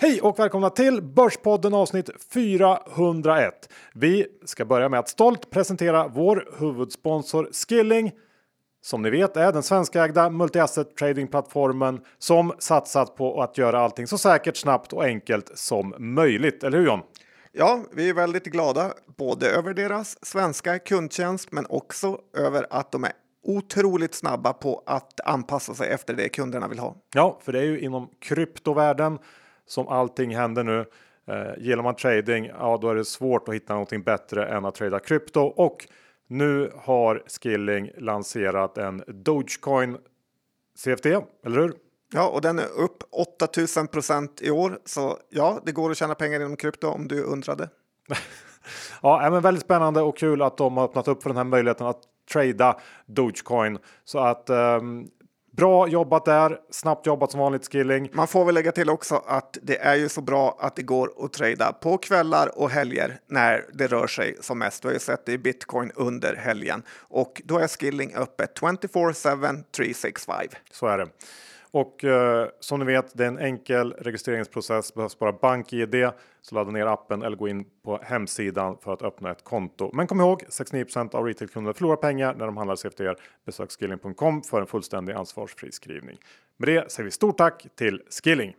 Hej och välkomna till Börspodden avsnitt 401. Vi ska börja med att stolt presentera vår huvudsponsor Skilling. Som ni vet är den svenskägda multi-asset tradingplattformen som satsat på att göra allting så säkert, snabbt och enkelt som möjligt. Eller hur John? Ja, vi är väldigt glada både över deras svenska kundtjänst men också över att de är otroligt snabba på att anpassa sig efter det kunderna vill ha. Ja, för det är ju inom kryptovärlden som allting händer nu. Eh, gillar man trading, ja då är det svårt att hitta någonting bättre än att trada krypto och nu har Skilling lanserat en Dogecoin CFD, eller hur? Ja, och den är upp 8000 procent i år. Så ja, det går att tjäna pengar inom krypto om du undrade. ja, men väldigt spännande och kul att de har öppnat upp för den här möjligheten att trada Dogecoin så att um, Bra jobbat där, snabbt jobbat som vanligt Skilling. Man får väl lägga till också att det är ju så bra att det går att trada på kvällar och helger när det rör sig som mest. Vi har ju sett det i bitcoin under helgen och då är Skilling öppet 24-7 365. Så är det. Och eh, som ni vet, det är en enkel registreringsprocess. Behövs bara BankID. Så ladda ner appen eller gå in på hemsidan för att öppna ett konto. Men kom ihåg 69% av retailkunder förlorar pengar när de handlar CFDR. Besök skilling.com för en fullständig ansvarsfri skrivning. Med det säger vi stort tack till Skilling.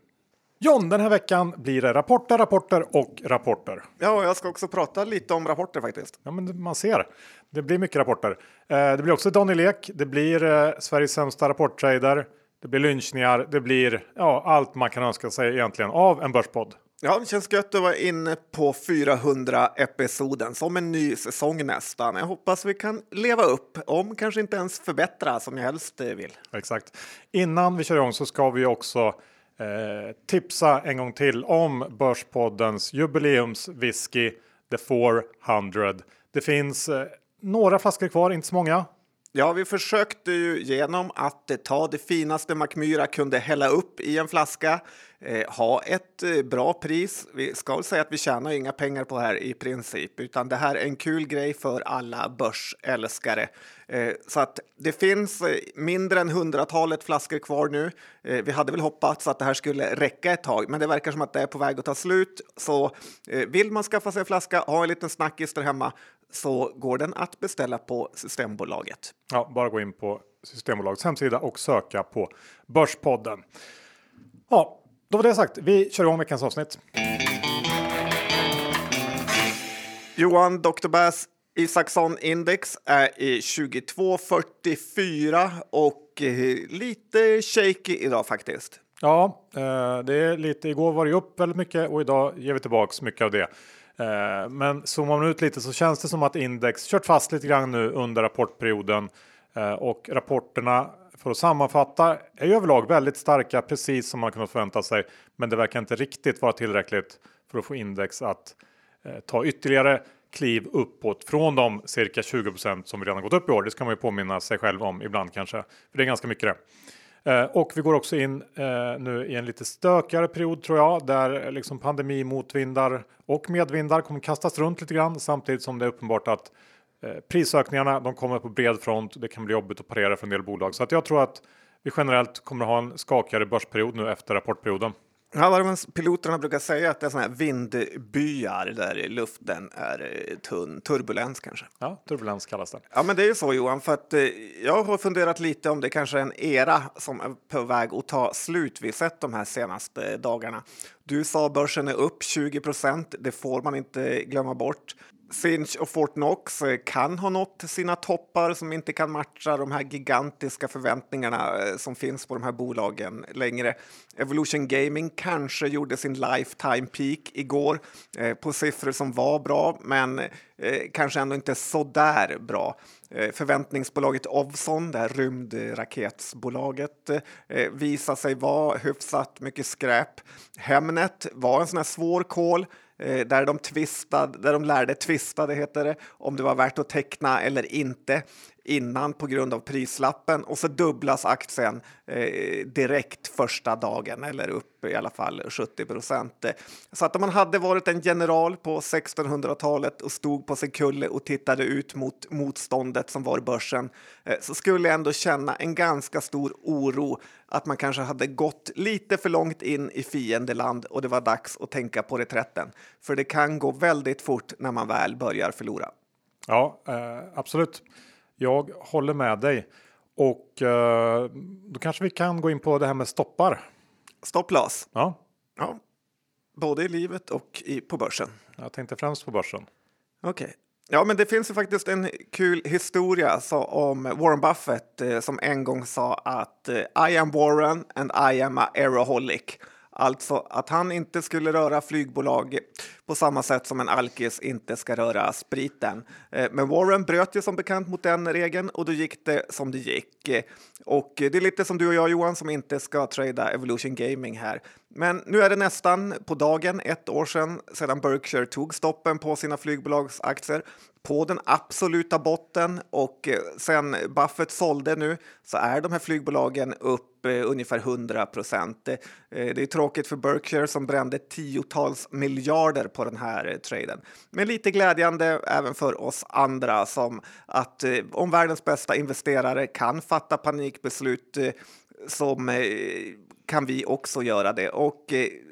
John, den här veckan blir det rapporter, rapporter och rapporter. Ja, jag ska också prata lite om rapporter faktiskt. Ja, men man ser. Det blir mycket rapporter. Eh, det blir också Daniel Ek. Det blir eh, Sveriges sämsta rapporttrader. Det blir lynchningar, det blir ja, allt man kan önska sig egentligen av en börspodd. Ja, det känns gött att vara inne på 400 episoden som en ny säsong nästan. Jag hoppas vi kan leva upp, om kanske inte ens förbättra som jag helst vill. Exakt. Innan vi kör igång så ska vi också eh, tipsa en gång till om Börspoddens jubileumswhisky The 400. Det finns eh, några flaskor kvar, inte så många. Ja, vi försökte ju genom att eh, ta det finaste Macmyra kunde hälla upp i en flaska, eh, ha ett eh, bra pris. Vi ska väl säga att vi tjänar inga pengar på det här i princip, utan det här är en kul grej för alla börsälskare. Eh, så att det finns eh, mindre än hundratalet flaskor kvar nu. Eh, vi hade väl hoppats att det här skulle räcka ett tag, men det verkar som att det är på väg att ta slut. Så eh, vill man skaffa sig en flaska, ha en liten snackis där hemma, så går den att beställa på Systembolaget. Ja, bara gå in på Systembolagets hemsida och söka på Börspodden. Ja, då var det sagt. Vi kör igång veckans avsnitt. Johan Dr. Bass Isaksson index är i 2244 och eh, lite shaky idag faktiskt. Ja, eh, det är lite. Igår var det upp väldigt mycket och idag ger vi tillbaks mycket av det. Eh, men zoomar man ut lite så känns det som att index kört fast lite grann nu under rapportperioden eh, och rapporterna för att sammanfatta är ju överlag väldigt starka, precis som man kunnat förvänta sig. Men det verkar inte riktigt vara tillräckligt för att få index att eh, ta ytterligare kliv uppåt från de cirka 20% som vi redan gått upp i år. Det ska man ju påminna sig själv om ibland kanske, för det är ganska mycket det. Eh, och vi går också in eh, nu i en lite stökigare period tror jag, där eh, liksom pandemi, motvindar och medvindar kommer kastas runt lite grann samtidigt som det är uppenbart att eh, prisökningarna de kommer på bred front. Det kan bli jobbigt att parera för en del bolag så att jag tror att vi generellt kommer att ha en skakigare börsperiod nu efter rapportperioden. Ja, vad piloterna brukar säga att det är sådana här vindbyar där luften är eh, tunn. Turbulens kanske. Ja, turbulens kallas det. Ja, men det är ju så Johan, för att eh, jag har funderat lite om det kanske är en era som är på väg att ta slut. Vi sett de här senaste dagarna. Du sa börsen är upp 20 procent. Det får man inte glömma bort. Finch och Fortnox eh, kan ha nått sina toppar som inte kan matcha de här gigantiska förväntningarna eh, som finns på de här bolagen längre. Evolution Gaming kanske gjorde sin lifetime peak igår eh, på siffror som var bra, men kanske ändå inte så där bra. Förväntningsbolaget Ovzon, det här rymdraketsbolaget, visade sig vara hyfsat mycket skräp. Hemnet var en sån här svår call Eh, där de tvistade, där de lärde tvista, det heter det, om det var värt att teckna eller inte innan på grund av prislappen och så dubblas aktien eh, direkt första dagen eller upp i alla fall 70 procent. Så att om man hade varit en general på 1600-talet och stod på sin kulle och tittade ut mot motståndet som var börsen eh, så skulle jag ändå känna en ganska stor oro att man kanske hade gått lite för långt in i fiendeland och det var dags att tänka på reträtten. För det kan gå väldigt fort när man väl börjar förlora. Ja, eh, absolut. Jag håller med dig. Och eh, då kanske vi kan gå in på det här med stoppar. Stopploss? Ja. ja. Både i livet och i, på börsen? Jag tänkte främst på börsen. Okej. Okay. Ja, men det finns ju faktiskt en kul historia så, om Warren Buffett eh, som en gång sa att eh, I am Warren and I am a aeroholic. Alltså att han inte skulle röra flygbolag på samma sätt som en alkis inte ska röra spriten. Eh, men Warren bröt ju som bekant mot den regeln och då gick det som det gick. Och det är lite som du och jag Johan som inte ska trada Evolution Gaming här. Men nu är det nästan på dagen ett år sedan sedan Berkshire tog stoppen på sina flygbolagsaktier på den absoluta botten och eh, sen Buffett sålde nu så är de här flygbolagen upp eh, ungefär 100 procent. Eh, det är tråkigt för Berkshire som brände tiotals miljarder på den här traden. Men lite glädjande även för oss andra som att om världens bästa investerare kan fatta panikbeslut som kan vi också göra det. Och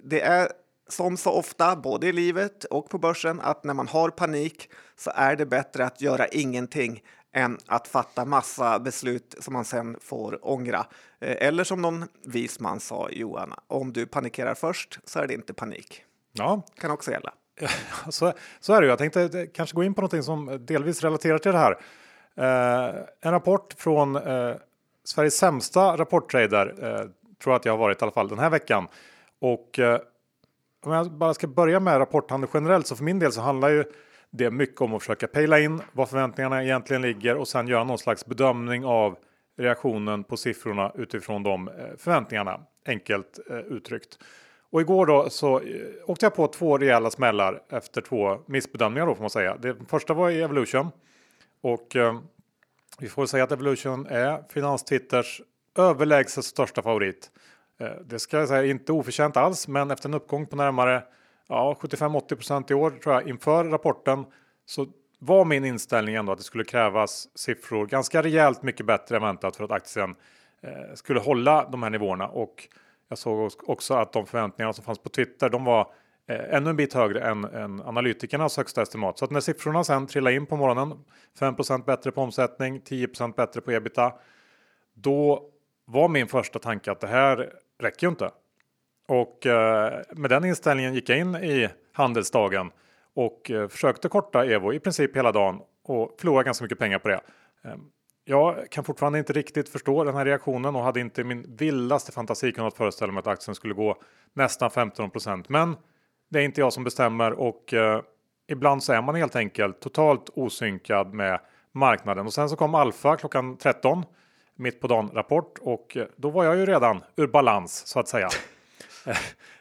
det är som så ofta, både i livet och på börsen, att när man har panik så är det bättre att göra ingenting än att fatta massa beslut som man sen får ångra. Eh, eller som någon vis man sa, Johan, om du panikerar först så är det inte panik. Ja, kan också gälla. så, så är det. Jag tänkte kanske gå in på någonting som delvis relaterar till det här. Eh, en rapport från eh, Sveriges sämsta rapporttrader eh, tror jag att jag har varit i alla fall den här veckan. Och eh, om jag bara ska börja med rapporthandel generellt så för min del så handlar ju det mycket om att försöka pejla in vad förväntningarna egentligen ligger och sen göra någon slags bedömning av reaktionen på siffrorna utifrån de eh, förväntningarna enkelt eh, uttryckt. Och igår då så eh, åkte jag på två rejäla smällar efter två missbedömningar då får man säga. Det första var i Evolution och eh, vi får säga att Evolution är Finanstwitters överlägset största favorit. Eh, det ska jag säga inte oförtjänt alls, men efter en uppgång på närmare ja, 75-80% i år tror jag inför rapporten så var min inställning ändå att det skulle krävas siffror ganska rejält mycket bättre än väntat för att aktien eh, skulle hålla de här nivåerna och jag såg också att de förväntningarna som fanns på Twitter, de var eh, ännu en bit högre än, än analytikernas högsta estimat. Så att när siffrorna sen trillade in på morgonen, 5% bättre på omsättning, 10% bättre på ebita, då var min första tanke att det här räcker ju inte. Och eh, med den inställningen gick jag in i handelsdagen och eh, försökte korta Evo i princip hela dagen och förlorade ganska mycket pengar på det. Ehm, jag kan fortfarande inte riktigt förstå den här reaktionen och hade inte min vildaste fantasi kunnat föreställa mig att aktien skulle gå nästan 15% Men det är inte jag som bestämmer och eh, ibland så är man helt enkelt totalt osynkad med marknaden. Och sen så kom Alfa klockan 13 mitt på dagen rapport och eh, då var jag ju redan ur balans så att säga.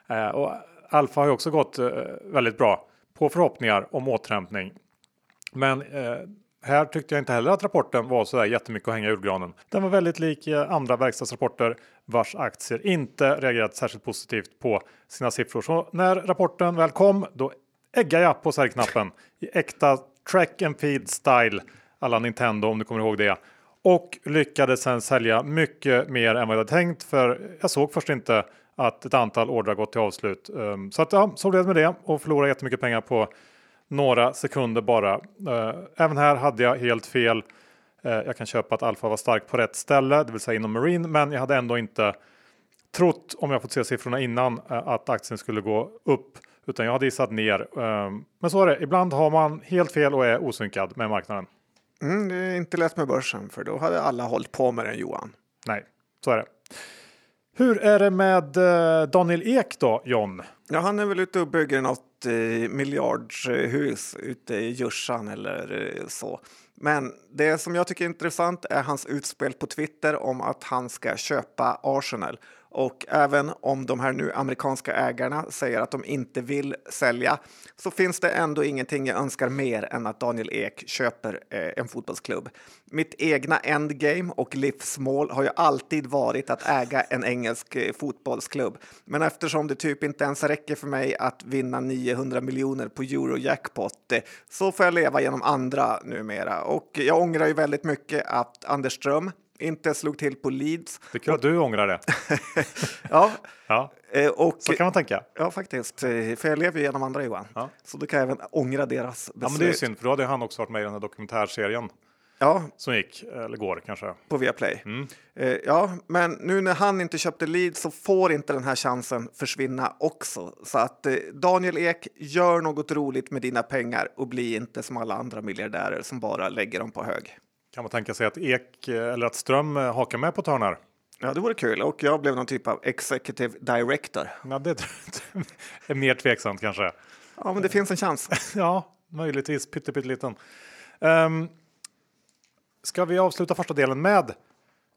Eh, och Alfa har ju också gått eh, väldigt bra på förhoppningar om återhämtning. Men här tyckte jag inte heller att rapporten var så där jättemycket att hänga i julgranen. Den var väldigt lik andra verkstadsrapporter vars aktier inte reagerat särskilt positivt på sina siffror. Så när rapporten väl kom, då äggade jag på säljknappen i äkta track and feed style alla Nintendo om du kommer ihåg det och lyckades sen sälja mycket mer än vad jag hade tänkt för jag såg först inte att ett antal ordrar gått till avslut. Ehm, så att ja, så blev det med det och förlorade jättemycket pengar på några sekunder bara. Eh, även här hade jag helt fel. Eh, jag kan köpa att Alfa var stark på rätt ställe, det vill säga inom Marine, men jag hade ändå inte trott om jag fått se siffrorna innan eh, att aktien skulle gå upp, utan jag hade gissat ner. Ehm, men så är det. Ibland har man helt fel och är osynkad med marknaden. Mm, det är inte lätt med börsen för då hade alla hållit på med den Johan. Nej, så är det. Hur är det med eh, Daniel Ek då, John? Ja, han är väl ute och bygger något eh, miljardhus ute i Djursan eller eh, så. Men det som jag tycker är intressant är hans utspel på Twitter om att han ska köpa Arsenal och även om de här nu amerikanska ägarna säger att de inte vill sälja så finns det ändå ingenting jag önskar mer än att Daniel Ek köper eh, en fotbollsklubb. Mitt egna endgame och livsmål har ju alltid varit att äga en engelsk eh, fotbollsklubb. Men eftersom det typ inte ens räcker för mig att vinna 900 miljoner på Eurojackpot eh, så får jag leva genom andra numera. Och jag ångrar ju väldigt mycket att Anders Ström inte slog till på Leeds. Det kul att du ångrar det. Ja, Ja, eh, och, så kan man tänka. ja faktiskt. eh, För jag lever ju genom andra Johan. Ja. Så då kan jag även ångra deras beslut. Ja, men det är synd, för då hade han också varit med i den här dokumentärserien Ja, som gick, eller går kanske. på Viaplay. Mm. Eh, Ja, men nu när han inte köpte Leeds så får inte den här chansen försvinna också. Så att Daniel Ek, gör något roligt med dina pengar och bli inte som alla andra miljardärer som bara lägger dem på hög. Kan man tänka sig att Ek eh, eller att Ström eh, hakar med på ett hörn här? Ja, det vore kul. Och jag blev någon typ av executive director. Ja, det är mer tveksamt kanske. Ja, men det finns en chans. Ja, möjligtvis pytteliten. Um, ska vi avsluta första delen med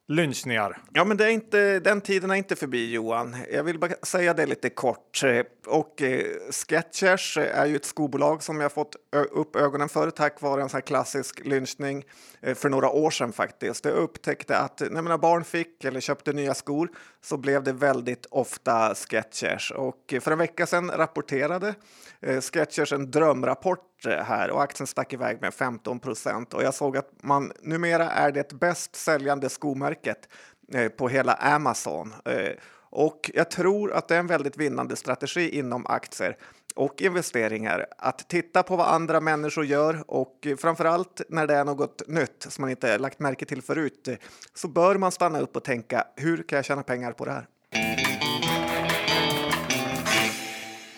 lynchningar? Ja, men det är inte, den tiden är inte förbi, Johan. Jag vill bara säga det lite kort. Och eh, Sketchers är ju ett skobolag som jag fått upp ögonen för tack vare en sån här klassisk lynchning eh, för några år sedan faktiskt. Jag upptäckte att när mina barn fick eller köpte nya skor så blev det väldigt ofta Sketchers. Och eh, för en vecka sedan rapporterade eh, Sketchers en drömrapport eh, här och aktien stack iväg med 15 procent. Och jag såg att man numera är det bäst säljande skomärket eh, på hela Amazon. Eh, och jag tror att det är en väldigt vinnande strategi inom aktier och investeringar att titta på vad andra människor gör och eh, framförallt när det är något nytt som man inte lagt märke till förut så bör man stanna upp och tänka hur kan jag tjäna pengar på det här?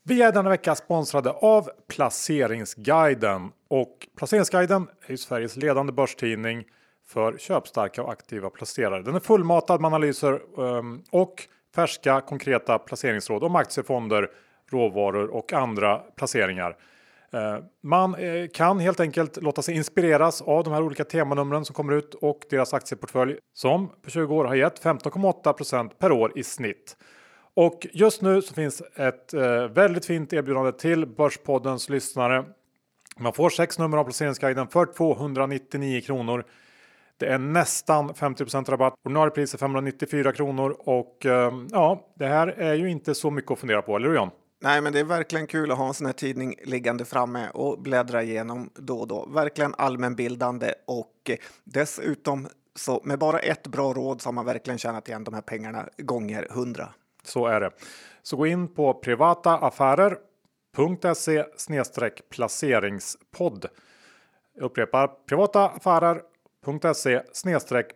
Vi är denna vecka sponsrade av Placeringsguiden och Placeringsguiden är ju Sveriges ledande börstidning för köpstarka och aktiva placerare. Den är fullmatad med analyser ehm, och färska konkreta placeringsråd om aktiefonder, råvaror och andra placeringar. Eh, man eh, kan helt enkelt låta sig inspireras av de här olika temanumren som kommer ut och deras aktieportfölj som på 20 år har gett 15,8% per år i snitt. Och just nu så finns ett eh, väldigt fint erbjudande till Börspoddens lyssnare. Man får sex nummer av placeringsguiden för 299 kronor. Det är nästan 50 rabatt. Ordinarie pris är 594 kronor och eh, ja, det här är ju inte så mycket att fundera på, eller hur John? Nej, men det är verkligen kul att ha en sån här tidning liggande framme och bläddra igenom då och då. Verkligen allmänbildande och eh, dessutom så med bara ett bra råd så har man verkligen tjänat igen de här pengarna gånger hundra. Så är det. Så gå in på privataaffärer.se placeringspodd. Jag upprepar privataaffärer.se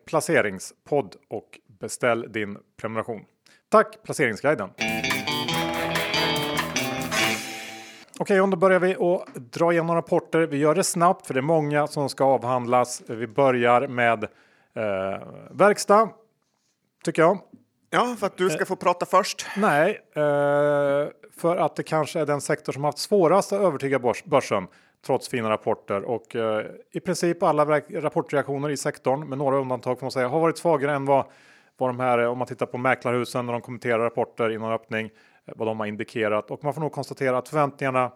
placeringspodd och beställ din prenumeration. Tack Placeringsguiden! Okej, okay, då börjar vi att dra igenom rapporter. Vi gör det snabbt för det är många som ska avhandlas. Vi börjar med eh, verkstad, tycker jag. Ja, för att du ska få prata först. Nej, eh, för att det kanske är den sektor som haft svårast att övertyga börs börsen trots fina rapporter och eh, i princip alla rapportreaktioner i sektorn med några undantag får man säga har varit svagare än vad, vad de här om man tittar på mäklarhusen när de kommenterar rapporter innan öppning eh, vad de har indikerat och man får nog konstatera att förväntningarna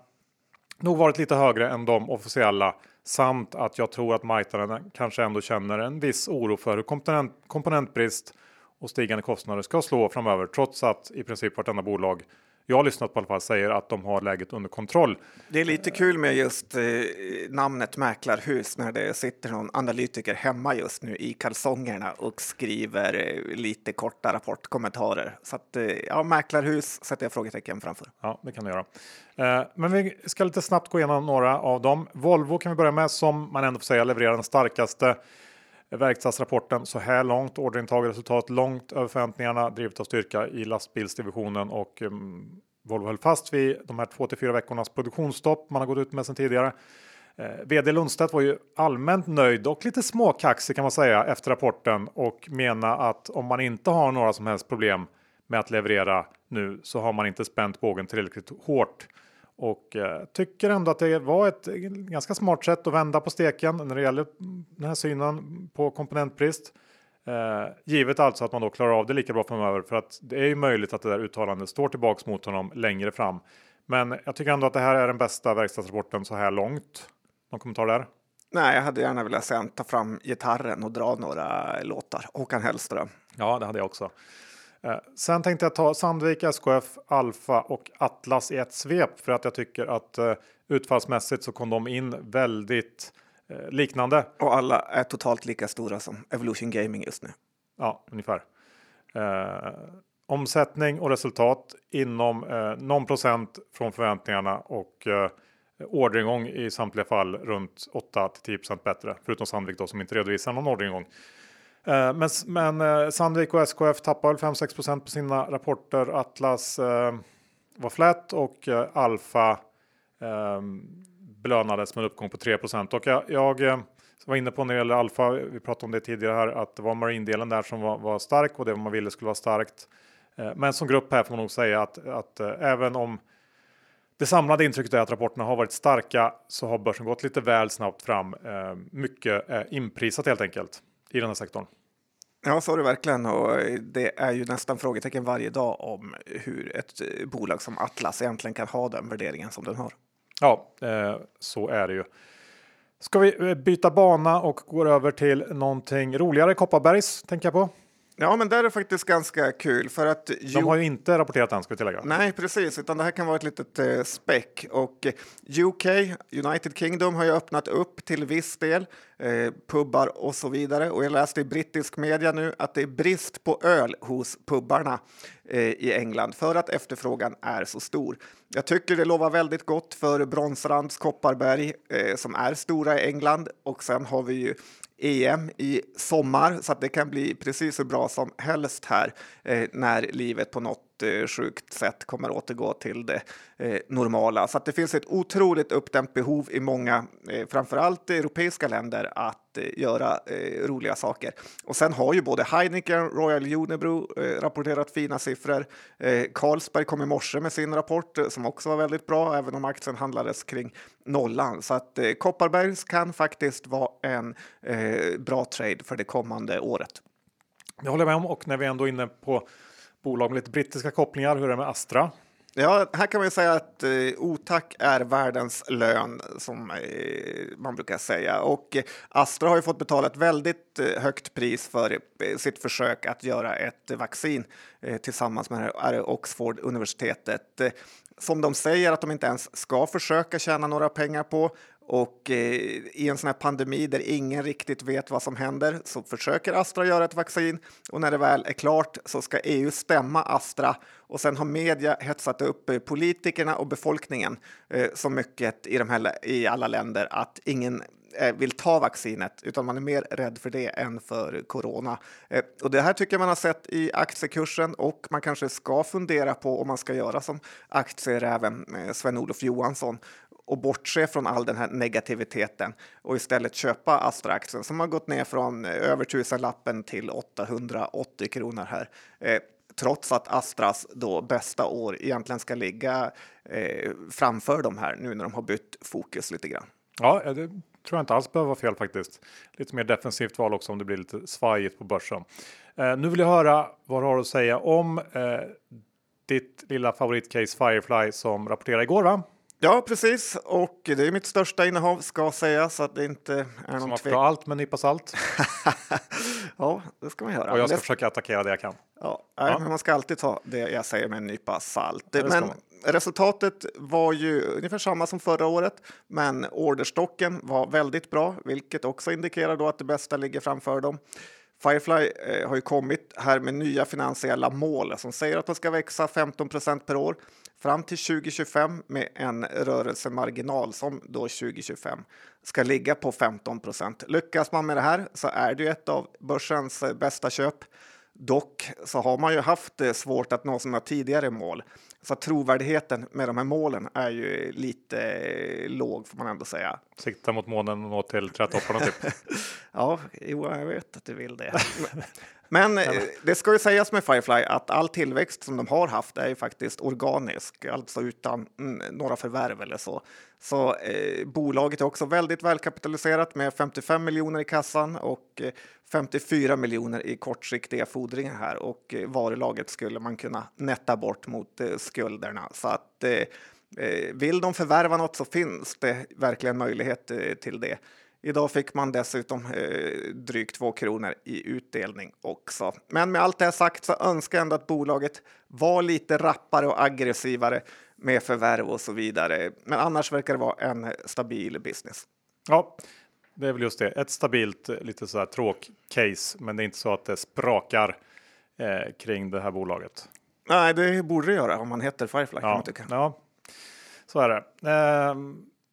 nog varit lite högre än de officiella samt att jag tror att marknaden kanske ändå känner en viss oro för hur komponent, komponentbrist och stigande kostnader ska slå framöver trots att i princip vartenda bolag jag har lyssnat på i alla fall säger att de har läget under kontroll. Det är lite kul med just eh, namnet Mäklarhus när det sitter någon analytiker hemma just nu i kalsongerna och skriver eh, lite korta rapportkommentarer. Så att eh, ja, Mäklarhus sätter jag frågetecken framför. Ja, det kan du göra. Eh, men vi ska lite snabbt gå igenom några av dem. Volvo kan vi börja med som man ändå får säga levererar den starkaste verkstadsrapporten så här långt. Orderintag och resultat långt över förväntningarna drivet av styrka i lastbilsdivisionen och um, Volvo höll fast vid de här två till fyra veckornas produktionsstopp man har gått ut med sedan tidigare. Eh, VD Lundstedt var ju allmänt nöjd och lite småkaxig kan man säga efter rapporten och mena att om man inte har några som helst problem med att leverera nu så har man inte spänt bågen tillräckligt hårt och eh, tycker ändå att det var ett ganska smart sätt att vända på steken när det gäller den här synen på komponentbrist. Eh, givet alltså att man då klarar av det lika bra framöver för att det är ju möjligt att det där uttalandet står tillbaks mot honom längre fram. Men jag tycker ändå att det här är den bästa verkstadsrapporten så här långt. Någon kommentar där? Nej, jag hade gärna velat se ta fram gitarren och dra några låtar. Håkan Hellström. Ja, det hade jag också. Eh, sen tänkte jag ta Sandvik, SKF, Alfa och Atlas i ett svep för att jag tycker att eh, utfallsmässigt så kom de in väldigt eh, liknande. Och alla är totalt lika stora som Evolution Gaming just nu. Ja, ungefär. Eh, omsättning och resultat inom eh, någon procent från förväntningarna och eh, orderingång i samtliga fall runt 8 till 10 bättre, förutom Sandvik då som inte redovisar någon orderingång. Eh, men, men eh, Sandvik och SKF tappar 5-6% på sina rapporter. Atlas eh, var flat och eh, Alfa eh, belönades med en uppgång på 3 och jag, jag var inne på när det gäller Alfa. Vi pratade om det tidigare här att det var marindelen där som var, var stark och det man ville skulle vara starkt. Eh, men som grupp här får man nog säga att, att eh, även om det samlade intrycket är att rapporterna har varit starka så har börsen gått lite väl snabbt fram. Eh, mycket eh, inprisat helt enkelt i den här sektorn. Ja, så är det verkligen. Och det är ju nästan frågetecken varje dag om hur ett eh, bolag som Atlas egentligen kan ha den värderingen som den har. Ja, eh, så är det ju. Ska vi byta bana och gå över till någonting roligare? Kopparbergs tänker jag på. Ja, men där är det faktiskt ganska kul för att... De har ju inte rapporterat än ska vi tillägga. Nej, precis, utan det här kan vara ett litet eh, späck och UK, United Kingdom har ju öppnat upp till viss del, eh, pubbar och så vidare. Och jag läste i brittisk media nu att det är brist på öl hos pubbarna eh, i England för att efterfrågan är så stor. Jag tycker det lovar väldigt gott för Bronsrands Kopparberg eh, som är stora i England och sen har vi ju EM i sommar så att det kan bli precis hur bra som helst här eh, när livet på något Eh, sjukt sätt kommer återgå till det eh, normala. Så att det finns ett otroligt uppdämt behov i många, eh, framförallt europeiska länder, att eh, göra eh, roliga saker. Och sen har ju både Heineken, Royal Unibrew eh, rapporterat fina siffror. Eh, Carlsberg kom i morse med sin rapport eh, som också var väldigt bra, även om aktien handlades kring nollan. Så att eh, Kopparbergs kan faktiskt vara en eh, bra trade för det kommande året. Det håller jag med om och när vi ändå är inne på bolag med lite brittiska kopplingar. Hur är det med Astra? Ja, här kan man ju säga att eh, otack är världens lön som eh, man brukar säga. Och eh, Astra har ju fått betala ett väldigt eh, högt pris för eh, sitt försök att göra ett vaccin eh, tillsammans med Oxford universitetet eh, som de säger att de inte ens ska försöka tjäna några pengar på. Och eh, i en sån här pandemi där ingen riktigt vet vad som händer så försöker Astra göra ett vaccin. Och när det väl är klart så ska EU stämma Astra. Och sen har media hetsat upp eh, politikerna och befolkningen eh, så mycket i, de här, i alla länder att ingen vill ta vaccinet, utan man är mer rädd för det än för corona. Och det här tycker jag man har sett i aktiekursen. Och man kanske ska fundera på om man ska göra som aktieräven Sven-Olof Johansson och bortse från all den här negativiteten och istället köpa Astra-aktien som har gått ner från eh, över tusenlappen till 880 kronor här. Eh, trots att Astras då bästa år egentligen ska ligga eh, framför de här nu när de har bytt fokus lite grann. Ja, det tror jag inte alls behöver vara fel faktiskt. Lite mer defensivt val också om det blir lite svajigt på börsen. Eh, nu vill jag höra vad du har att säga om eh, ditt lilla favoritcase Firefly som rapporterade igår va? Ja, precis. Och det är mitt största innehav, ska sägas, så att det inte är någon ta allt med en nypa salt. ja, det ska man göra. Och jag ska det... försöka attackera det jag kan. Ja, nej, ja. Men man ska alltid ta det jag säger med en nypa salt. men resultatet var ju ungefär samma som förra året, men orderstocken var väldigt bra, vilket också indikerar då att det bästa ligger framför dem. Firefly eh, har ju kommit här med nya finansiella mål som säger att de ska växa 15% per år fram till 2025 med en rörelsemarginal som då 2025 ska ligga på 15% Lyckas man med det här så är det ju ett av börsens bästa köp. Dock så har man ju haft svårt att nå sina tidigare mål. Så trovärdigheten med de här målen är ju lite låg får man ändå säga. Sikta mot månen och nå till trädtopparna typ. ja, jo, jag vet att du vill det. Men eh, det ska ju sägas med Firefly att all tillväxt som de har haft är ju faktiskt organisk, alltså utan mm, några förvärv eller så. Så eh, bolaget är också väldigt välkapitaliserat med 55 miljoner i kassan och eh, 54 miljoner i kortsiktiga fordringar här och eh, varulaget skulle man kunna nätta bort mot eh, skulderna. Så att eh, eh, vill de förvärva något så finns det verkligen möjlighet eh, till det. Idag fick man dessutom eh, drygt två kronor i utdelning också. Men med allt det sagt så önskar jag ändå att bolaget var lite rappare och aggressivare med förvärv och så vidare. Men annars verkar det vara en stabil business. Ja, det är väl just det. Ett stabilt, lite så här tråk-case, men det är inte så att det sprakar eh, kring det här bolaget. Nej, det borde det göra om man heter Firefly. Ja, ja, så är det. Eh,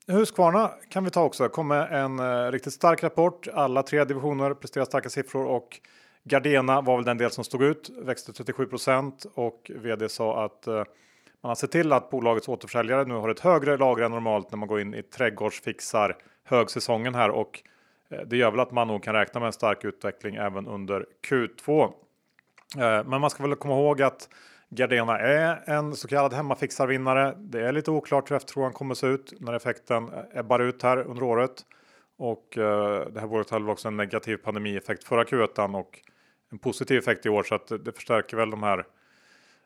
Husqvarna kan vi ta också. kommer en eh, riktigt stark rapport. Alla tre divisioner presterar starka siffror och Gardena var väl den del som stod ut, växte 37% och vd sa att eh, man har sett till att bolagets återförsäljare nu har ett högre lager än normalt när man går in i trädgårdsfixar högsäsongen här och eh, det gör väl att man nog kan räkna med en stark utveckling även under Q2. Eh, Men man ska väl komma ihåg att Gardena är en så kallad hemmafixarvinnare. Det är lite oklart hur efterfrågan kommer se ut när effekten ebbar ut här under året. Och eh, det här bolaget hade väl också en negativ pandemieffekt förra Q1 och en positiv effekt i år så att det förstärker väl de här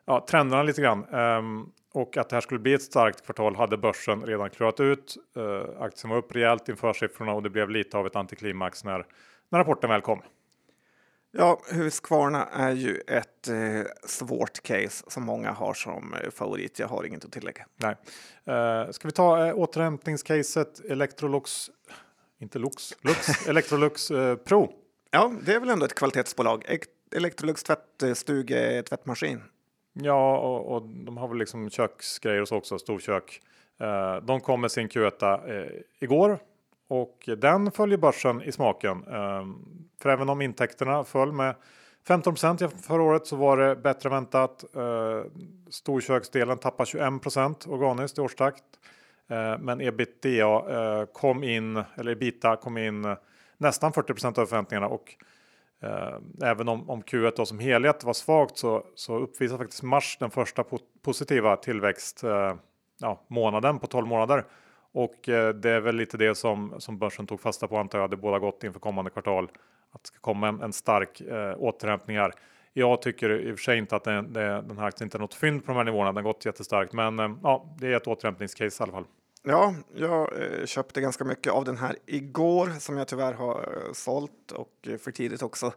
ja, trenderna lite grann. Ehm, och att det här skulle bli ett starkt kvartal hade börsen redan klarat ut. Ehm, aktien var upp rejält inför siffrorna och det blev lite av ett antiklimax när, när rapporten väl kom. Ja, Husqvarna är ju ett eh, svårt case som många har som eh, favorit. Jag har inget att tillägga. Nej. Uh, ska vi ta uh, återhämtningscaset Electrolux, inte Lux, Lux, Electrolux uh, Pro. Ja, det är väl ändå ett kvalitetsbolag. Electrolux tvättstuge, tvättmaskin. Ja, och, och de har väl liksom köksgrejer och så också, storkök. Uh, de kom med sin Q1 uh, igår och den följer börsen i smaken. Ehm, för även om intäkterna föll med 15% förra året så var det bättre väntat. Ehm, storköksdelen tappar 21% organiskt i årstakt. Ehm, men ebitda kom in, eller ebita kom in nästan 40 över förväntningarna och även om, om Q1 då som helhet var svagt så, så uppvisar faktiskt mars den första po positiva tillväxt ja, månaden på 12 månader. Och eh, det är väl lite det som, som börsen tog fasta på antar jag. Det båda gott inför kommande kvartal. Att det ska komma en, en stark eh, återhämtning här. Jag tycker i och för sig inte att det, det, den här aktien inte är något fynd på de här nivåerna. Den har gått jättestarkt, men eh, ja, det är ett återhämtningscase i alla fall. Ja, jag eh, köpte ganska mycket av den här igår som jag tyvärr har eh, sålt och eh, för tidigt också.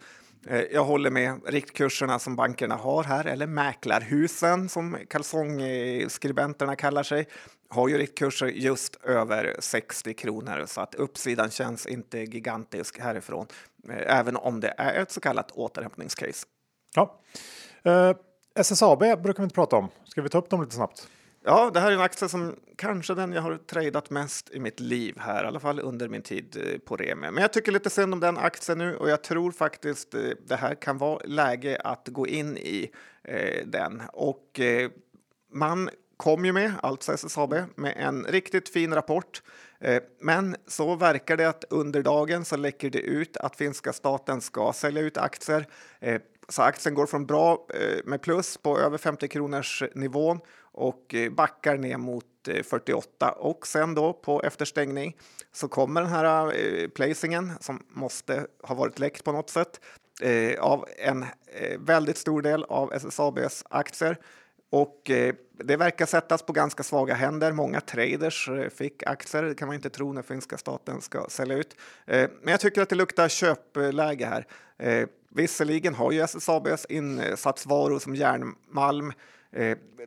Eh, jag håller med riktkurserna som bankerna har här, eller mäklarhusen som kalsongskribenterna kallar sig, har ju riktkurser just över 60 kronor så att uppsidan känns inte gigantisk härifrån, eh, även om det är ett så kallat återhämtningscase. Ja. Eh, SSAB brukar vi inte prata om. Ska vi ta upp dem lite snabbt? Ja, det här är en aktie som kanske den jag har tradat mest i mitt liv här, i alla fall under min tid eh, på Remi. Men jag tycker lite synd om den aktien nu och jag tror faktiskt eh, det här kan vara läge att gå in i eh, den. Och eh, man kom ju med, alltså SSAB, med en riktigt fin rapport. Eh, men så verkar det att under dagen så läcker det ut att finska staten ska sälja ut aktier. Så aktien går från bra med plus på över 50 kronors nivån och eh, backar ner mot eh, 48 och sen då på efterstängning så kommer den här eh, placingen som måste ha varit läckt på något sätt eh, av en eh, väldigt stor del av SSABs aktier. Och eh, det verkar sättas på ganska svaga händer. Många traders fick aktier, det kan man inte tro när finska staten ska sälja ut. Men jag tycker att det luktar köpläge här. Visserligen har ju SSABs insatsvaror som järnmalm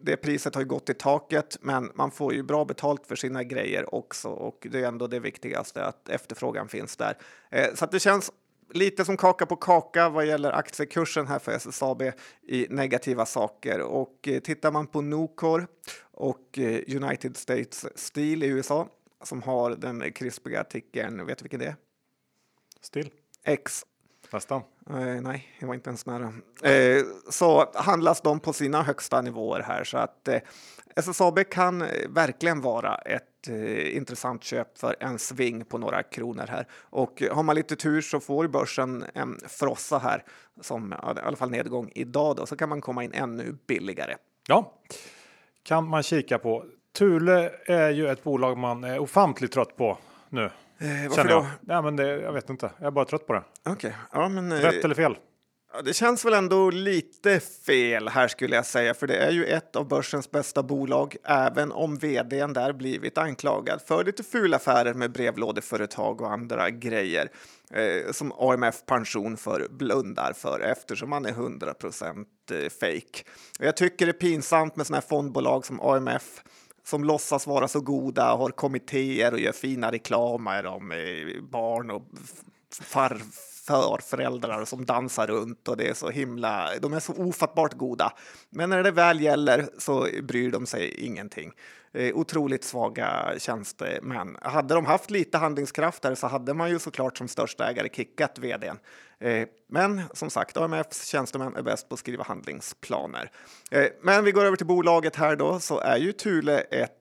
det priset har ju gått i taket, men man får ju bra betalt för sina grejer också och det är ändå det viktigaste att efterfrågan finns där. Eh, så det känns lite som kaka på kaka vad gäller aktiekursen här för SSAB i negativa saker. Och eh, tittar man på Nocor och eh, United States Steel i USA som har den krispiga artikeln, vet du vilken det är? Still. X. Nästan. Eh, nej, det var inte ens nära. Eh, så handlas de på sina högsta nivåer här så att eh, SSAB kan eh, verkligen vara ett eh, intressant köp för en sving på några kronor här. Och har man lite tur så får börsen en frossa här, som i alla fall nedgång idag då, så kan man komma in ännu billigare. Ja, kan man kika på. Thule är ju ett bolag man är ofantligt trött på nu. Eh, varför jag. då? Ja, men det, jag vet inte, jag är bara trött på det. Okej, ja men... eh, Rätt eller fel? Ja, det känns väl ändå lite fel här skulle jag säga, för det är ju ett av börsens bästa bolag, även om vdn där blivit anklagad för lite fulaffärer med brevlådeföretag och andra grejer eh, som AMF Pension för blundar för eftersom man är 100 procent eh, fake. Jag tycker det är pinsamt med sådana här fondbolag som AMF som låtsas vara så goda, har kommittéer och gör fina reklamer om eh, barn och farfar, föräldrar som dansar runt och det är så himla, de är så ofattbart goda. Men när det väl gäller så bryr de sig ingenting. Eh, otroligt svaga tjänstemän. Hade de haft lite handlingskraft där så hade man ju såklart som största ägare kickat vdn. Eh, men som sagt, AMFs tjänstemän är bäst på att skriva handlingsplaner. Eh, men vi går över till bolaget här då, så är ju Thule ett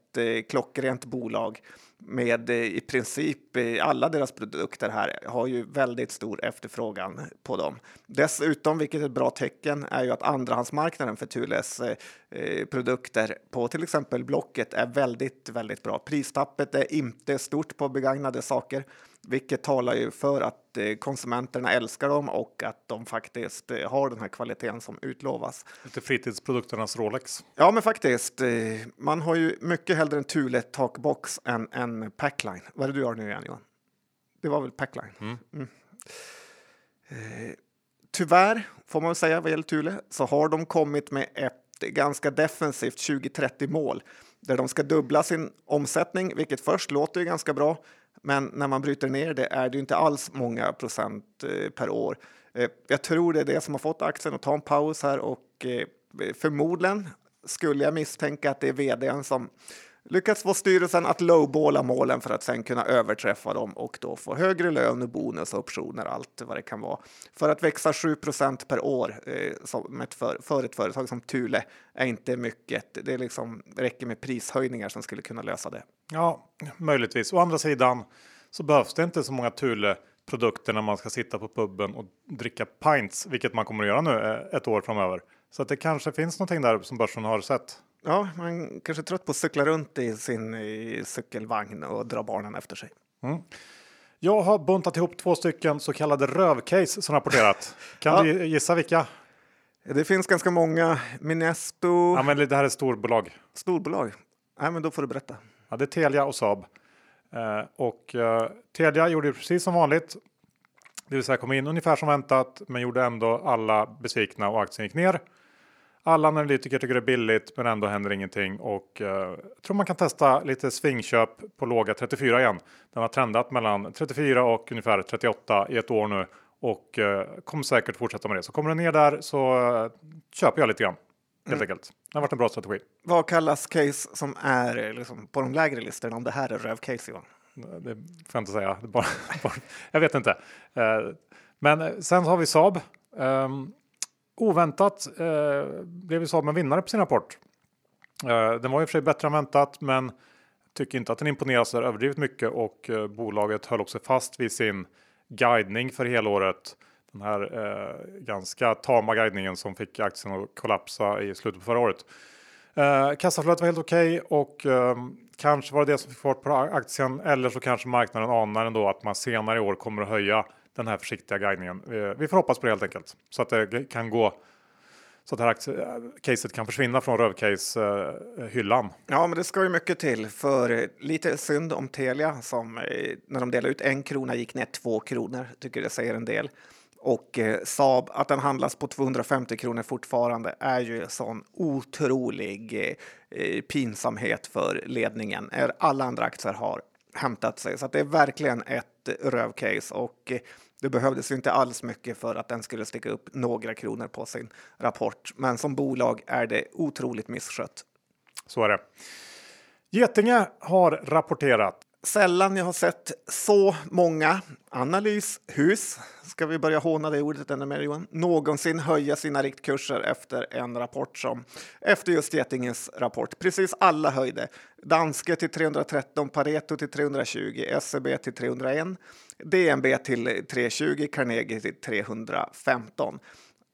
klockrent bolag med eh, i princip eh, alla deras produkter här har ju väldigt stor efterfrågan på dem. Dessutom, vilket är ett bra tecken, är ju att andrahandsmarknaden för Thules eh, produkter på till exempel Blocket är väldigt, väldigt bra. Pristappet är inte stort på begagnade saker, vilket talar ju för att eh, konsumenterna älskar dem och att de faktiskt eh, har den här kvaliteten som utlovas. Lite fritidsprodukternas Rolex. Ja, men faktiskt. eh, Man har ju mycket hellre en Thule takbox än en Packline. Vad är det du har nu igen, Johan? Det var väl Packline? Mm. Eh, tyvärr, får man väl säga vad gäller Thule, så har de kommit med ett ganska defensivt 2030 mål där de ska dubbla sin omsättning, vilket först låter ju ganska bra. Men när man bryter ner det är det inte alls många procent eh, per år. Eh, jag tror det är det som har fått aktien att ta en paus här och eh, förmodligen skulle jag misstänka att det är vdn som lyckats få styrelsen att lowballa målen för att sen kunna överträffa dem och då få högre lön, bonus, optioner, allt vad det kan vara. För att växa 7% per år eh, som ett för, för ett företag som Thule är inte mycket. Det liksom, räcker med prishöjningar som skulle kunna lösa det. Ja, möjligtvis. Å andra sidan så behövs det inte så många Thule produkter när man ska sitta på puben och dricka pints, vilket man kommer att göra nu eh, ett år framöver. Så att det kanske finns någonting där som börsen har sett. Ja, man kanske är trött på att cykla runt i sin i cykelvagn och dra barnen efter sig. Jag har buntat ihop två stycken så kallade rövcase som rapporterat. Kan Ja. du gissa vilka? Det finns ganska många Minesto Ja, men det här är storbolag. storbolag. Nej, men då får du berätta. Ja, det är Telia och Saab. Eh, och eh, Telia gjorde precis som vanligt. Det vill säga kom in ungefär som väntat, men gjorde ändå alla besvikna och aktien gick ner. Alla analytiker tycker det är billigt, men ändå händer ingenting och eh, tror man kan testa lite svingköp på låga 34 igen. Den har trendat mellan 34 och ungefär 38 i ett år nu och eh, kommer säkert fortsätta med det. Så kommer den ner där så eh, köper jag lite grann helt enkelt. Det har varit en bra strategi. Vad kallas case som är eh, liksom, på de lägre listorna om det här är rövcase Johan? Det får jag inte säga. Bara, bara, jag vet inte. Eh, Men sen har vi Saab. Um, oväntat eh, blev vi Saab en vinnare på sin rapport. Eh, den var i och för sig bättre än väntat, men tycker inte att den imponerar så överdrivet mycket och eh, bolaget höll också fast vid sin guidning för helåret. Den här eh, ganska tama guidningen som fick aktien att kollapsa i slutet på förra året. Eh, kassaflödet var helt okej och eh, kanske var det det som fick fart på aktien eller så kanske marknaden anar ändå att man senare i år kommer att höja den här försiktiga guidningen. Vi får hoppas på det helt enkelt så att det kan gå så att det här eh, caset kan försvinna från rövcase-hyllan. Eh, ja, men det ska ju mycket till. För eh, lite synd om Telia som när de delade ut en krona gick ner två kronor. Tycker det säger en del. Och eh, Saab, att den handlas på 250 kronor fortfarande är ju sån otrolig eh, pinsamhet för ledningen. Alla andra aktier har hämtat sig, så att det är verkligen ett rövcase. Och eh, det behövdes inte alls mycket för att den skulle sticka upp några kronor på sin rapport. Men som bolag är det otroligt misskött. Så är det. Getinge har rapporterat. Sällan jag har sett så många analyshus, ska vi börja håna det ordet ännu mer Johan, någonsin höja sina riktkurser efter en rapport som efter just Getingens rapport. Precis alla höjde. Danske till 313, Pareto till 320, SEB till 301, DNB till 320, Carnegie till 315.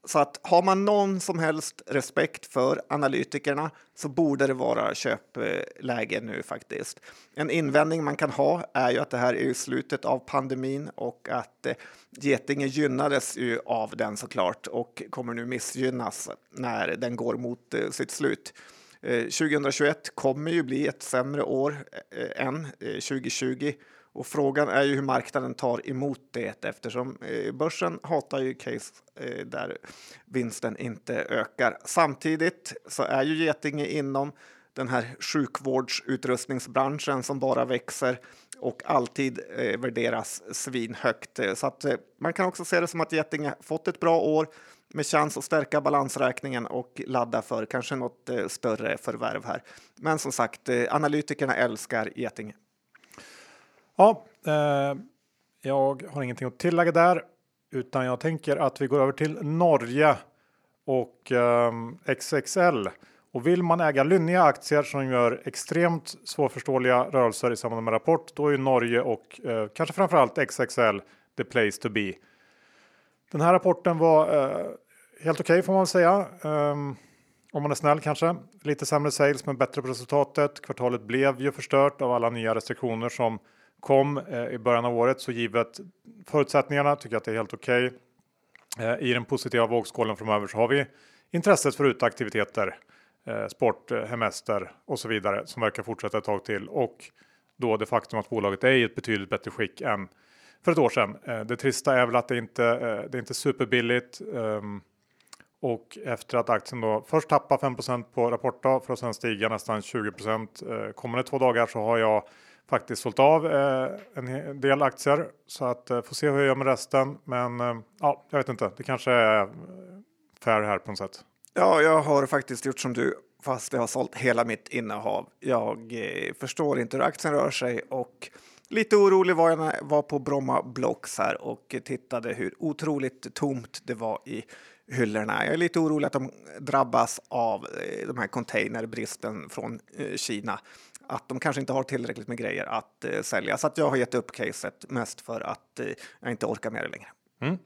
Så att har man någon som helst respekt för analytikerna så borde det vara köpläge nu faktiskt. En invändning man kan ha är ju att det här är slutet av pandemin och att eh, Getinge gynnades ju av den såklart och kommer nu missgynnas när den går mot eh, sitt slut. Eh, 2021 kommer ju bli ett sämre år eh, än eh, 2020 och frågan är ju hur marknaden tar emot det eftersom börsen hatar ju case där vinsten inte ökar. Samtidigt så är ju Getinge inom den här sjukvårdsutrustningsbranschen som bara växer och alltid eh, värderas svinhögt. Eh, så att eh, man kan också se det som att Getinge fått ett bra år med chans att stärka balansräkningen och ladda för kanske något eh, större förvärv här. Men som sagt, eh, analytikerna älskar Getinge. Ja, eh, jag har ingenting att tillägga där, utan jag tänker att vi går över till Norge och eh, XXL. Och vill man äga lynniga aktier som gör extremt svårförståeliga rörelser i samband med rapport, då är Norge och eh, kanske framförallt XXL the place to be. Den här rapporten var eh, helt okej okay, får man säga. Um, om man är snäll kanske. Lite sämre sales men bättre på resultatet. Kvartalet blev ju förstört av alla nya restriktioner som kom eh, i början av året så givet förutsättningarna tycker jag att det är helt okej. Okay. Eh, I den positiva vågskålen framöver så har vi intresset för uteaktiviteter, eh, sport, eh, hemester och så vidare som verkar fortsätta ett tag till och då det faktum att bolaget är i ett betydligt bättre skick än för ett år sedan. Eh, det trista är väl att det inte eh, det är inte superbilligt. Ehm, och efter att aktien då först tappar 5% på rapportdag för att sedan stiga nästan 20% kommande två dagar så har jag faktiskt sålt av en del aktier så att får se hur jag gör med resten. Men ja, jag vet inte. Det kanske är fair här på något sätt. Ja, jag har faktiskt gjort som du fast jag har sålt hela mitt innehav. Jag eh, förstår inte hur aktien rör sig och lite orolig var jag när jag var på Bromma Blocks här och tittade hur otroligt tomt det var i hyllorna. Jag är lite orolig att de drabbas av eh, de här containerbristen från eh, Kina att de kanske inte har tillräckligt med grejer att eh, sälja. Så att jag har gett upp caset mest för att eh, jag inte orkar med det längre. Mm.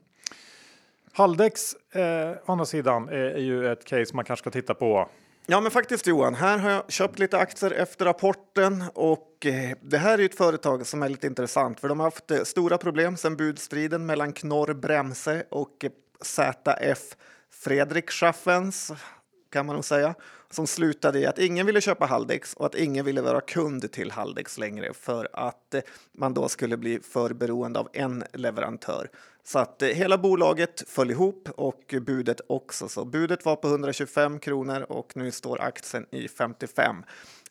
Haldex, eh, å andra sidan, är, är ju ett case man kanske ska titta på. Ja, men faktiskt Johan, här har jag köpt lite aktier efter rapporten och eh, det här är ett företag som är lite intressant för de har haft eh, stora problem sedan budstriden mellan Knorr Bremse och eh, ZF Fredrik Schaffens kan man nog säga, som slutade i att ingen ville köpa Haldex och att ingen ville vara kund till Haldex längre för att eh, man då skulle bli för beroende av en leverantör. Så att eh, hela bolaget föll ihop och budet också. Så budet var på 125 kronor och nu står aktien i 55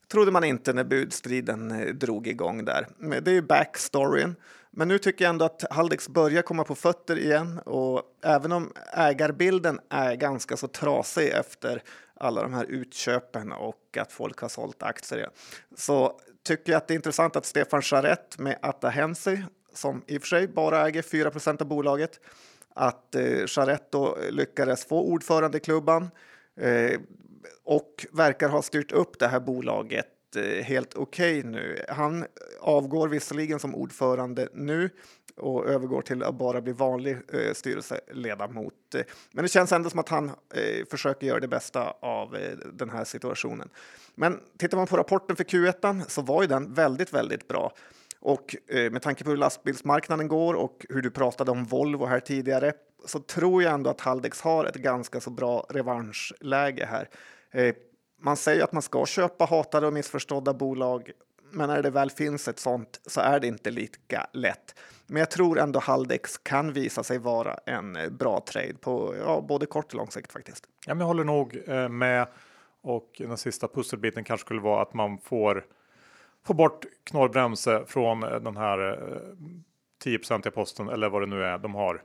trodde man inte när budstriden eh, drog igång där. Det är ju backstoryn. Men nu tycker jag ändå att Haldex börjar komma på fötter igen och även om ägarbilden är ganska så trasig efter alla de här utköpen och att folk har sålt aktier igen, så tycker jag att det är intressant att Stefan Charette med Atahensi, som i och för sig bara äger 4% av bolaget, att eh, Charette lyckades få ordförandeklubban eh, och verkar ha styrt upp det här bolaget Eh, helt okej okay nu. Han avgår visserligen som ordförande nu och övergår till att bara bli vanlig eh, styrelseledamot. Men det känns ändå som att han eh, försöker göra det bästa av eh, den här situationen. Men tittar man på rapporten för Q1 så var ju den väldigt, väldigt bra. Och eh, med tanke på hur lastbilsmarknaden går och hur du pratade om Volvo här tidigare så tror jag ändå att Haldex har ett ganska så bra revanschläge här. Eh, Eh, man säger att man ska köpa hatade och missförstådda bolag, men när det väl finns ett sånt så är det inte lika lätt. Men jag tror ändå Haldex kan visa sig vara en eh, bra trade på ja, både kort och lång sikt faktiskt. Ja, men jag håller nog eh, med och den sista pusselbiten kanske skulle vara att man får få bort knorrbromse från den här 10% posten eller vad det nu är de har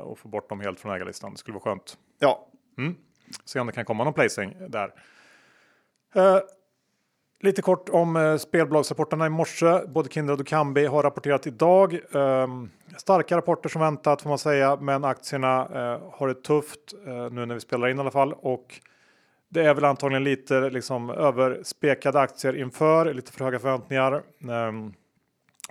och få bort dem helt från ägarlistan. Det skulle vara skönt. Ja, mm. Se om det kan komma någon placing där. Eh, lite kort om eh, spelbolagsrapporterna i morse. Både Kindred och Kambi har rapporterat idag. Eh, starka rapporter som väntat får man säga, men aktierna eh, har det tufft eh, nu när vi spelar in i alla fall. Och Det är väl antagligen lite liksom överspekade aktier inför, lite för höga förväntningar. Ehm,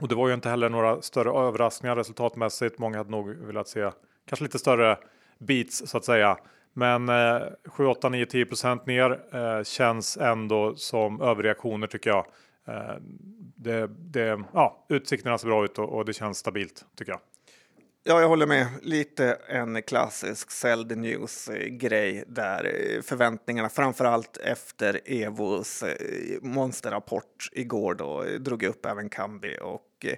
och det var ju inte heller några större överraskningar resultatmässigt. Många hade nog velat se kanske lite större beats så att säga. Men eh, 7, 8, 9, 10 procent ner eh, känns ändå som överreaktioner tycker jag. Eh, det, det, ja, utsikterna ser bra ut och, och det känns stabilt tycker jag. Ja, jag håller med. Lite en klassisk sell the news grej där förväntningarna, framför allt efter Evos eh, monsterrapport igår då, drog upp även Kambi och eh,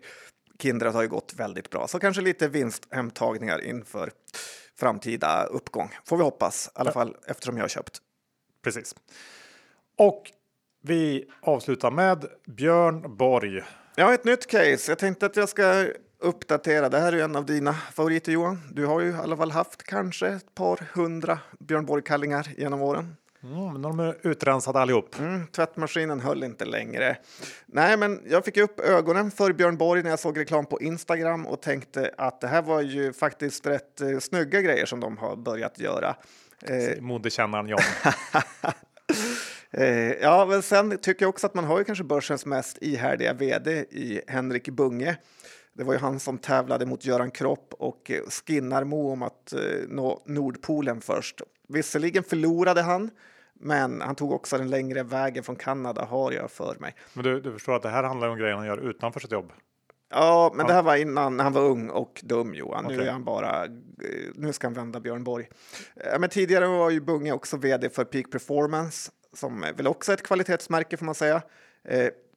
Kindred har ju gått väldigt bra. Så kanske lite vinsthemtagningar inför framtida uppgång. Får vi hoppas, i alla fall eftersom jag har köpt. Precis. Och vi avslutar med Björn Borg. Jag har ett nytt case. Jag tänkte att jag ska uppdatera. Det här är en av dina favoriter Johan. Du har ju i alla fall haft kanske ett par hundra Björn Borg-kallingar genom åren. Mm, men de är utrensade allihop. Mm, tvättmaskinen höll inte längre. Nej, men jag fick upp ögonen för Björn Borg när jag såg reklam på Instagram och tänkte att det här var ju faktiskt rätt eh, snygga grejer som de har börjat göra. Eh, Modekännaren John. eh, ja, men sen tycker jag också att man har ju kanske börsens mest ihärdiga vd i Henrik Bunge. Det var ju han som tävlade mot Göran Kropp och eh, Skinnarmo om att eh, nå Nordpolen först. Visserligen förlorade han, men han tog också den längre vägen från Kanada har jag för mig. Men du, du förstår att det här handlar om grejer han gör utanför sitt jobb? Ja, men ja. det här var innan han var ung och dum Johan. Okay. Nu är han bara. Eh, nu ska han vända Björn Borg. Men tidigare var ju Bunge också vd för Peak Performance som väl också är ett kvalitetsmärke får man säga.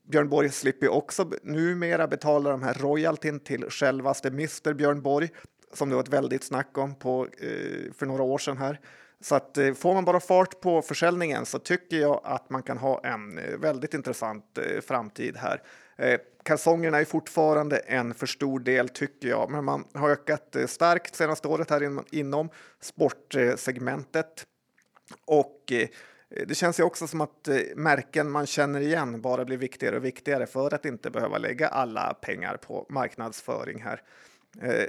Björn Borg slipper också numera betala de här royaltyn till självaste Mr Björn Borg som det var ett väldigt snack om på, eh, för några år sedan här. Så att eh, får man bara fart på försäljningen så tycker jag att man kan ha en eh, väldigt intressant eh, framtid här. Kalsongerna är fortfarande en för stor del tycker jag, men man har ökat starkt senaste året här inom sportsegmentet. Och det känns ju också som att märken man känner igen bara blir viktigare och viktigare för att inte behöva lägga alla pengar på marknadsföring här.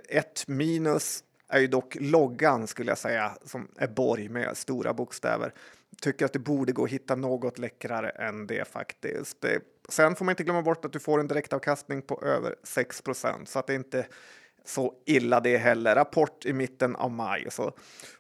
Ett minus är ju dock loggan skulle jag säga som är Borg med stora bokstäver. Tycker att det borde gå att hitta något läckrare än det faktiskt. Sen får man inte glömma bort att du får en direktavkastning på över 6% så att det inte så illa det heller. Rapport i mitten av maj så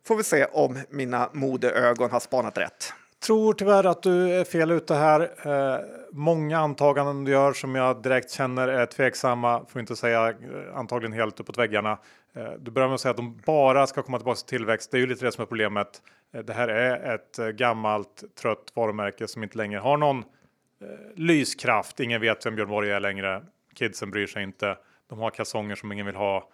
får vi se om mina modeögon har spanat rätt tror tyvärr att du är fel ute här. Eh, många antaganden du gör som jag direkt känner är tveksamma, för att inte säga eh, antagligen helt uppåt väggarna. Eh, du börjar med att säga att de bara ska komma tillbaka till tillväxt. Det är ju lite det som är problemet. Eh, det här är ett eh, gammalt trött varumärke som inte längre har någon eh, lyskraft. Ingen vet vem Björn Borg är längre. Kidsen bryr sig inte. De har kalsonger som ingen vill ha.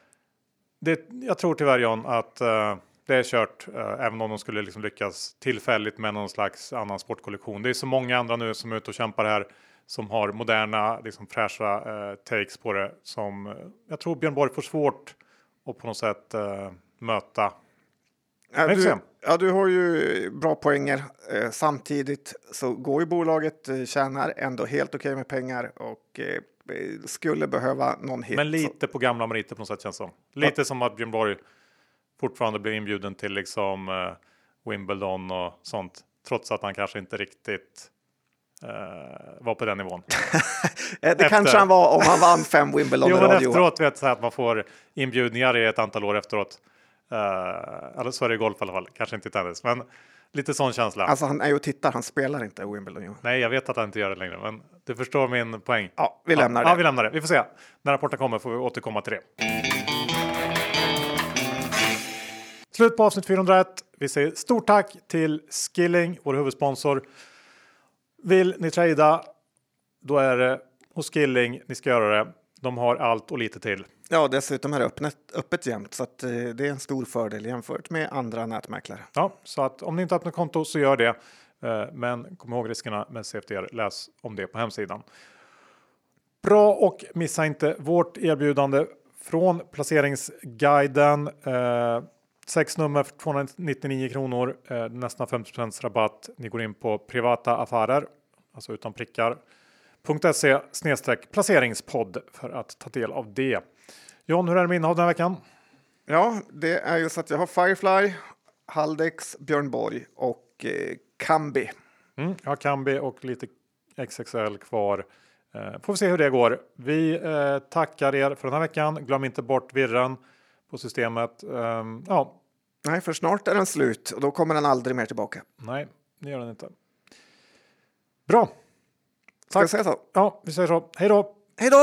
Det, jag tror tyvärr John att eh, det är kört, eh, även om de skulle liksom lyckas tillfälligt med någon slags annan sportkollektion. Det är så många andra nu som är ute och kämpar här som har moderna, liksom fräscha eh, takes på det som eh, jag tror Björn Borg får svårt att på något sätt eh, möta. Ja du, ja, du har ju bra poänger. Samtidigt så går ju bolaget, eh, tjänar ändå helt okej okay med pengar och skulle behöva någon hit. Men lite på gamla meriter på något sätt känns som. Lite ja. som att Björn Borg fortfarande blir inbjuden till liksom uh, Wimbledon och sånt. Trots att han kanske inte riktigt uh, var på den nivån. det Efter... kanske han var om han vann fem Wimbledon Jo, men efteråt vet jag att man får inbjudningar i ett antal år efteråt. Uh, eller så är det i golf i alla fall, kanske inte i tennis. Men lite sån känsla. Alltså han är ju och tittar, han spelar inte Wimbledon. Jo. Nej, jag vet att han inte gör det längre, men du förstår min poäng. Ja, vi lämnar ja, det. Ja, vi lämnar det. Vi får se. När rapporten kommer får vi återkomma till det. Slut på avsnitt 401. Vi säger stort tack till Skilling, vår huvudsponsor. Vill ni trada, då är det hos Skilling ni ska göra det. De har allt och lite till. Ja, dessutom är det öppet, öppet jämt så att, eh, det är en stor fördel jämfört med andra nätmäklare. Ja, så att om ni inte öppnar konto så gör det. Eh, men kom ihåg riskerna med CFDR. Läs om det på hemsidan. Bra och missa inte vårt erbjudande från placeringsguiden. Eh, Sex nummer för 299 kronor, eh, nästan 50 rabatt. Ni går in på privata affärer, alltså utan prickar. .se snedstreck placeringspodd för att ta del av det. John, hur är det med innehav den här veckan? Ja, det är ju så att jag har Firefly, Haldex, Björn Borg och och eh, Kambi. Mm, jag har Kambi och lite XXL kvar. Eh, får vi se hur det går. Vi eh, tackar er för den här veckan. Glöm inte bort virren på systemet. Um, ja. Nej, för snart är den slut och då kommer den aldrig mer tillbaka. Nej, det gör den inte. Bra. Tack. Ska jag säga så? Ja, vi säger så. Hej då! Hej då!